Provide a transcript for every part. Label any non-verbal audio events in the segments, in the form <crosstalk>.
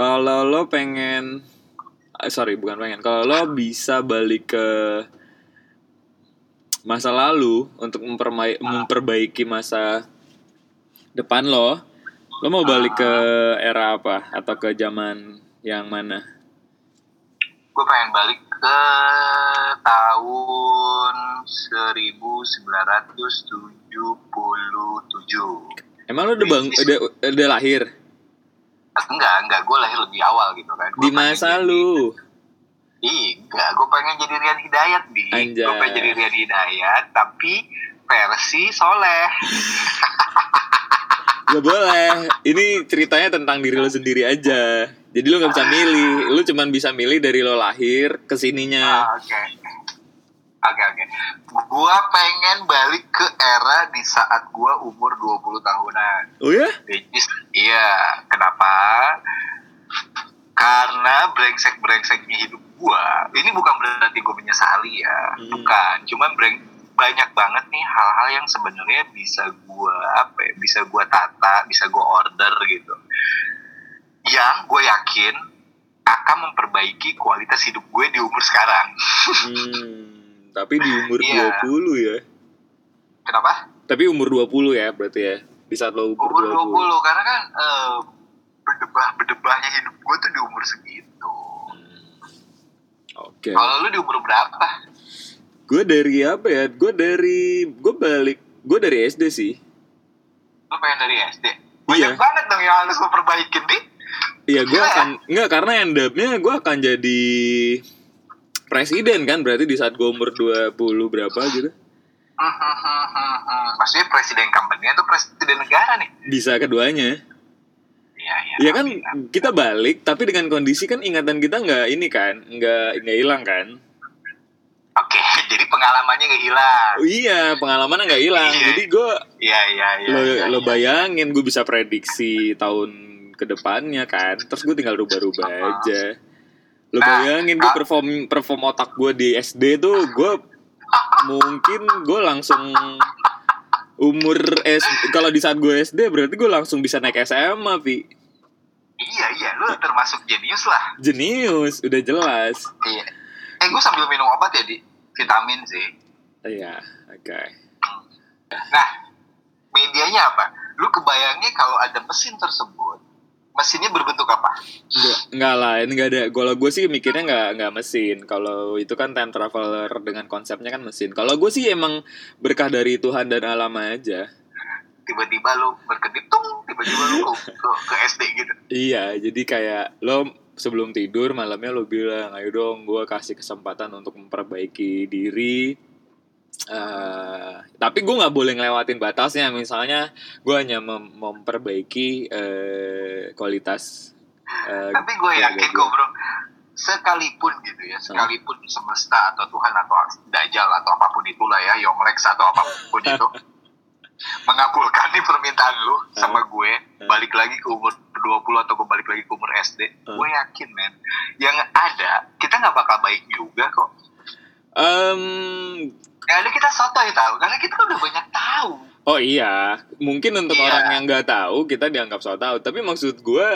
Kalau lo pengen eh, sorry bukan pengen. Kalau lo bisa balik ke masa lalu untuk mempermai- memperbaiki masa depan lo, lo mau balik ke era apa? Atau ke zaman yang mana? gue pengen balik ke tahun 1977 Emang lo udah bang udah, udah lahir enggak enggak gue lahir lebih awal gitu kan Gua di masa jadi- lu? Ih, enggak gue pengen jadi Rian Hidayat di gue pengen jadi Rian Hidayat tapi versi soleh <laughs> Gak boleh. Ini ceritanya tentang diri lo sendiri aja. Jadi lo nggak bisa milih. Lo cuman bisa milih dari lo lahir ke sininya. Ah, oke oke oke gue pengen balik ke era di saat gue umur 20 tahunan Oh ya? Iya, kenapa? Karena brengsek-brengseknya hidup gua, ini bukan berarti gue menyesali ya, Hmm. bukan. Cuman breng banyak banget nih hal-hal yang sebenarnya bisa gua apa ya, bisa gua tata, bisa gua order gitu. Yang gue yakin akan memperbaiki kualitas hidup gue di umur sekarang. Hmm, tapi di umur Iya. 20 ya. Kenapa? Tapi umur 20 ya berarti ya. Di saat lo umur, Umur 20. 20, karena kan eh, berdebah-berdebahnya hidup gue tuh di umur segitu. Oke. Kalau lu di umur berapa? Gue dari apa ya? Gue dari gue balik gue dari SD sih. Lu pengen dari SD? Banyak Iya. banget dong yang harus lu perbaikin, Di. Iya, gue ya? akan nggak karena end up-nya gue akan jadi presiden kan berarti di saat gue umur 20 berapa gitu. Maksudnya presiden company atau presiden negara nih? Bisa keduanya. Iya kan amin, kita balik tapi dengan kondisi kan ingatan kita nggak ini kan nggak nggak hilang kan Oke, <laughs> jadi pengalamannya gak hilang. oh, iya pengalamannya nggak hilang Iya. jadi gue Iya, iya, iya. lo iya, lo iya. bayangin gue bisa prediksi tahun ke depannya kan terus gue tinggal rubah-rubah aja lo Nah, bayangin gue ah. perform perform otak gue di SD tuh gue <laughs> mungkin gue langsung umur S kalau di saat gue SD berarti gue langsung bisa naik SMA Vi Iya, iya. Lu termasuk jenius lah. jenius udah jelas Iya. Eh, gue sambil minum obat ya, Di. Vitamin sih. iya oke Nah, medianya apa? Lu kebayangnya kalau ada mesin tersebut, mesinnya berbentuk apa? Enggak, enggak lah, ini enggak ada. Kalau gue sih mikirnya enggak enggak mesin. Kalau itu kan time traveler dengan konsepnya kan mesin. Kalau gue sih emang berkah dari Tuhan dan alam aja. Tiba-tiba lu berkedip, tung, tiba-tiba lu ke, ke, SD gitu. Iya, jadi kayak lo sebelum tidur malamnya lo bilang, ayo dong, gue kasih kesempatan untuk memperbaiki diri. Eh, tapi gue nggak boleh ngelewatin batasnya. Misalnya, gue hanya mem- memperbaiki eh, kualitas. eh, Tapi gue yakin kok bro, sekalipun gitu ya, sekalipun semesta atau Tuhan atau Dajjal atau apa pun itulah ya, Yonglex atau apa pun <laughs> itu, mengabulkan nih permintaan lu sama gue, balik lagi ke umur 20 atau gue balik lagi ke umur SD, gue yakin men, yang ada kita nggak bakal baik juga kok. Em, Yang ada kita sotoy tahu, karena kita udah banyak tahu. Oh iya, mungkin untuk Iya. orang yang nggak tahu kita dianggap so tahu. Tapi maksud gue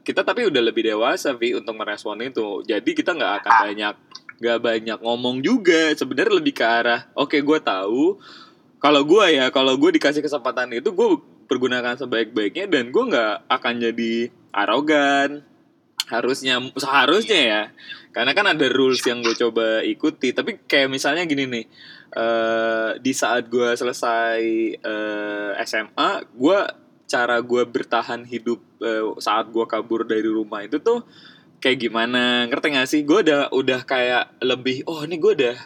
kita tapi udah lebih dewasa Vi untuk merespon itu. Jadi kita nggak akan Ah. banyak nggak banyak ngomong juga. Sebenarnya lebih ke arah, oke gue tahu. Kalau gue ya, kalau gue dikasih kesempatan itu gue pergunakan sebaik-baiknya dan gue nggak akan jadi arogan. Harusnya seharusnya ya, karena kan ada rules yang gue coba ikuti. Tapi kayak misalnya gini nih eh di saat gue selesai eh, SMA, gue cara gue bertahan hidup eh, saat gue kabur dari rumah itu tuh kayak gimana? Ngerti gak sih? Gue udah udah kayak lebih, oh ini gue udah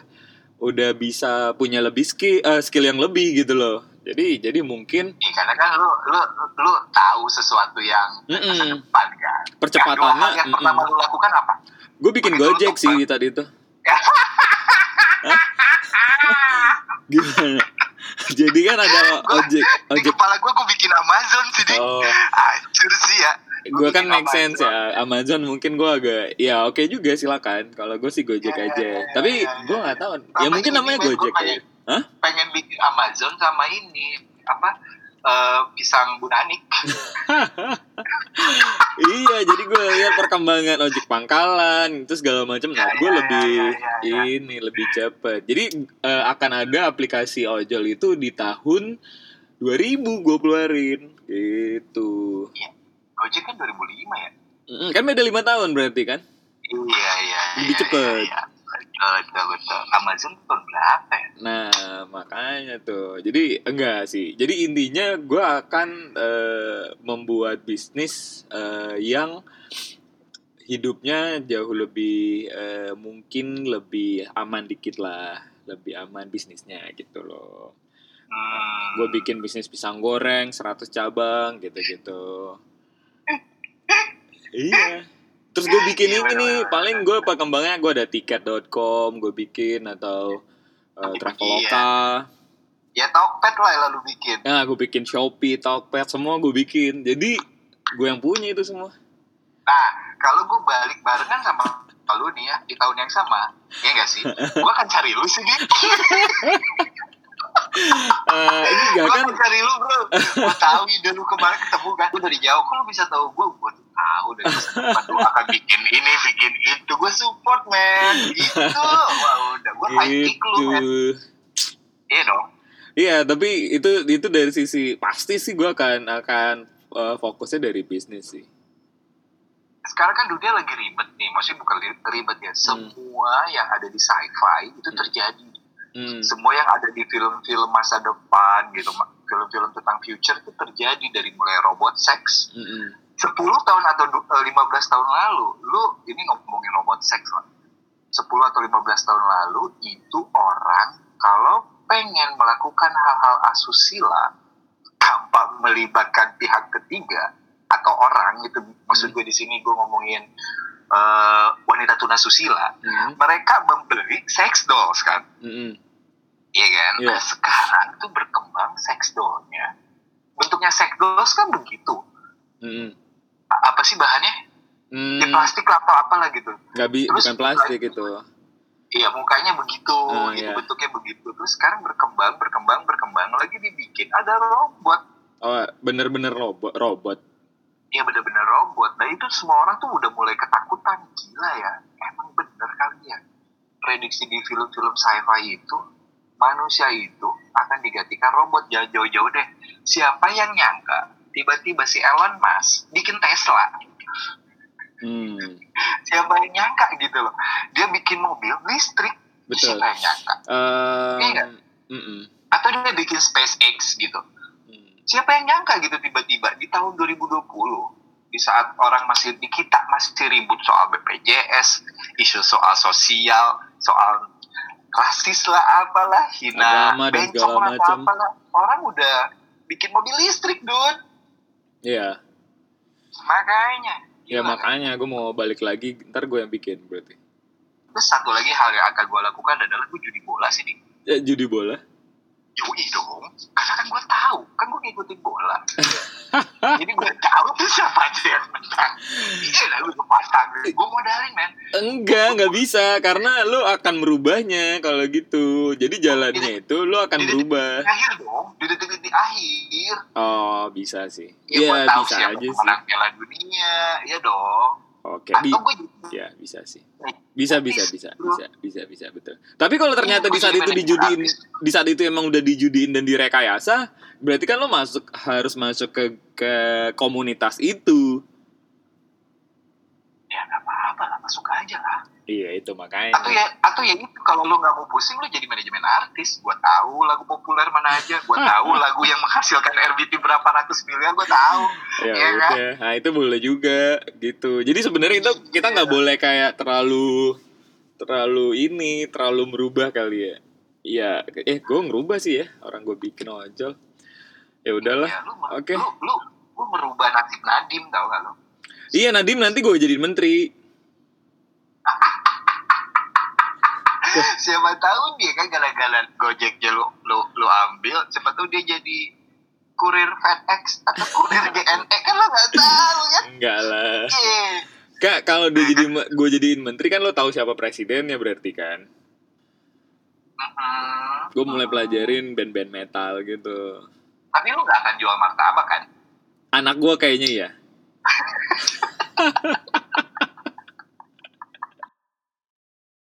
udah bisa punya lebih skill eh, skill yang lebih gitu loh. Jadi jadi mungkin Iya, karena kan lu lu lu tahu sesuatu yang masa depan kan. Percepatannya, Nah, dua hal yang pertama lu lakukan apa? gue bikin Begitu gojek sih tadi itu. <laughs> Gimana? Jadi kan ada ojek Di ojek kepala gue gue bikin Amazon sih. Oh. Ya. Gue kan make sense Amazon. ya. Amazon mungkin gue agak ya oke juga silakan. Kalau gue sih Gojek Ya, ya, aja. ya, ya, tapi ya, gue ya. nggak tahu. Ya Sama mungkin ini, namanya Gojek ya? pengen- Hah? Pengen bikin Amazon sama ini. Apa? Eh, pisang bunanik. <laughs> iya jadi gue lihat perkembangan ojek pangkalan itu segala macam. Nah Ya, gue ya, lebih ya, ya, ya. ini lebih cepet. Jadi eh, akan ada aplikasi ojol itu di tahun 2000 gue keluarin gitu Gojek kan 2005 ya? Mm, kan beda lima tahun berarti kan Iya, iya. Lebih iya, cepet. Iya, iya. Betul, betul, betul. Amazon tahun berapa ya? Nah, makanya tuh. Jadi enggak sih. Jadi intinya gue akan eh, membuat bisnis eh, yang hidupnya jauh lebih eh, mungkin lebih aman dikit lah, lebih aman bisnisnya gitu loh. Hmm. Gue bikin bisnis pisang goreng 100 cabang gitu-gitu. Iya. Terus gue bikin Iya, ini nih, paling gue perkembangannya gue ada tiket.com, gue bikin atau uh, Iya. Traveloka. Ya Tokped lah yang lalu bikin. Nah, gue bikin Shopee, Tokped, semua gue bikin. Jadi gue yang punya itu semua. Nah, kalau gue balik barengan sama lu nih ya di tahun yang sama, ya gak sih? <laughs> Gue akan cari lu sih, <laughs> Eh, ini enggak kan? cari lu, bro. Gue tahu ide lu kemarin ketemu kan. Gue dari jauh, kok lu bisa tahu gue? Gue tahu dari depan lu akan bikin ini, bikin itu. Gue support, man. Gitu. Wah, udah. Gue high kick lu, man. Gitu. Iya dong. Iya, tapi itu itu dari sisi pasti sih gue akan akan uh, fokusnya dari bisnis sih. sekarang kan dunia lagi ribet nih, maksudnya bukan ribet ya, semua yang ada di sci-fi itu terjadi. Hmm. Semua yang ada di film-film masa depan gitu, film-film tentang future itu terjadi dari mulai robot seks. 10 tahun atau du- eh, 15 tahun lalu, lu ini ngomongin robot seks lah. 10 atau 15 tahun lalu itu orang kalau pengen melakukan hal-hal asusila tanpa melibatkan pihak ketiga atau orang itu maksud gue di sini gue ngomongin eh, wanita tunasusila Hmm. mereka membeli sex dolls kan Mm-mm. Iya kan Iya. nah sekarang tuh berkembang sex dollnya bentuknya sex dolls kan begitu. A- apa sih bahannya Hmm, ya plastik apa apa lah gitu nggak bi- Terus bukan plastik itu. iya mukanya begitu Oh, gitu iya. bentuknya begitu terus sekarang berkembang berkembang berkembang lagi dibikin ada robot Oh, bener-bener robot, robot. Iya bener-bener robot. Nah itu semua orang tuh udah mulai ketakutan. Gila ya. Emang bener kali ya. Prediksi di film-film sci-fi itu, manusia itu akan digantikan robot. Jauh-jauh deh. Siapa yang nyangka tiba-tiba si Elon Musk bikin Tesla. Hmm, Siapa yang nyangka gitu loh. Dia bikin mobil listrik. betul. Siapa yang nyangka? Um, Iya. mm-mm. Atau dia bikin SpaceX gitu. Hmm. Siapa yang nyangka gitu tiba-tiba di tahun 2020 di saat orang masih di kita masih ribut soal BPJS, isu soal sosial, soal rasis lah apalah, hina Agama dan segala macam. Orang udah bikin mobil listrik, dude. Iya, Makanya. ya makanya gue mau balik lagi, ntar gue yang bikin berarti. Terus satu lagi hal yang akan gue lakukan adalah gue judi bola sih, Dik. Ya, judi bola. Judi dong. Karena kan gue tahu, kan gue ngikutin bola. <laughs> Jadi gue tahu tuh siapa aja yang menang. Iya lah, gue pasang. Gue modalin, men. Enggak, nggak bisa karena lu akan merubahnya kalau gitu. Jadi jalannya itu lu akan Di berubah. detik akhir dong, di detik-detik akhir. Oh, bisa sih. Ya, Iya, tahu bisa aja sih. pemenang Piala Dunia, ya dong. Oke, bi Atau gue ya bisa sih. Bisa, bisa, bisa, bisa, bisa, bisa, betul. Tapi kalau ternyata di saat itu dijudiin, di saat itu emang udah dijudiin dan direkayasa, berarti kan lo masuk harus masuk ke ke komunitas itu. ya nggak apa-apa lah, masuk aja lah. Iya, itu makanya. Atau ya, atau ya itu kalau lu nggak mau pusing, lu jadi manajemen artis. Gue tahu lagu populer mana aja. Gue <laughs> tahu lagu yang menghasilkan RBT berapa ratus miliar. Gue tahu. ya Iya kan? udah nah itu boleh juga gitu jadi sebenarnya itu kita nggak boleh kayak terlalu terlalu ini terlalu merubah kali ya iya eh gue ngerubah sih ya orang gue bikin ojol ya udahlah Ya, oke lu, lu, lu merubah nasib Nadim tau gak lu? iya Nadim nanti gue jadi menteri <laughs> siapa tahu dia kan gara-gara Gojeknya lu, lu, lu ambil, siapa tahu dia jadi kurir FedEx atau kurir <laughs> GNE kan lo gak tahu kan? enggak lah Iya. kak kalau dia jadi gue jadiin menteri kan lo tahu siapa presidennya berarti kan Mm-mm. gue mulai pelajarin band-band metal gitu Tapi lu gak akan jual martabak kan? Anak gue kayaknya ya. <laughs>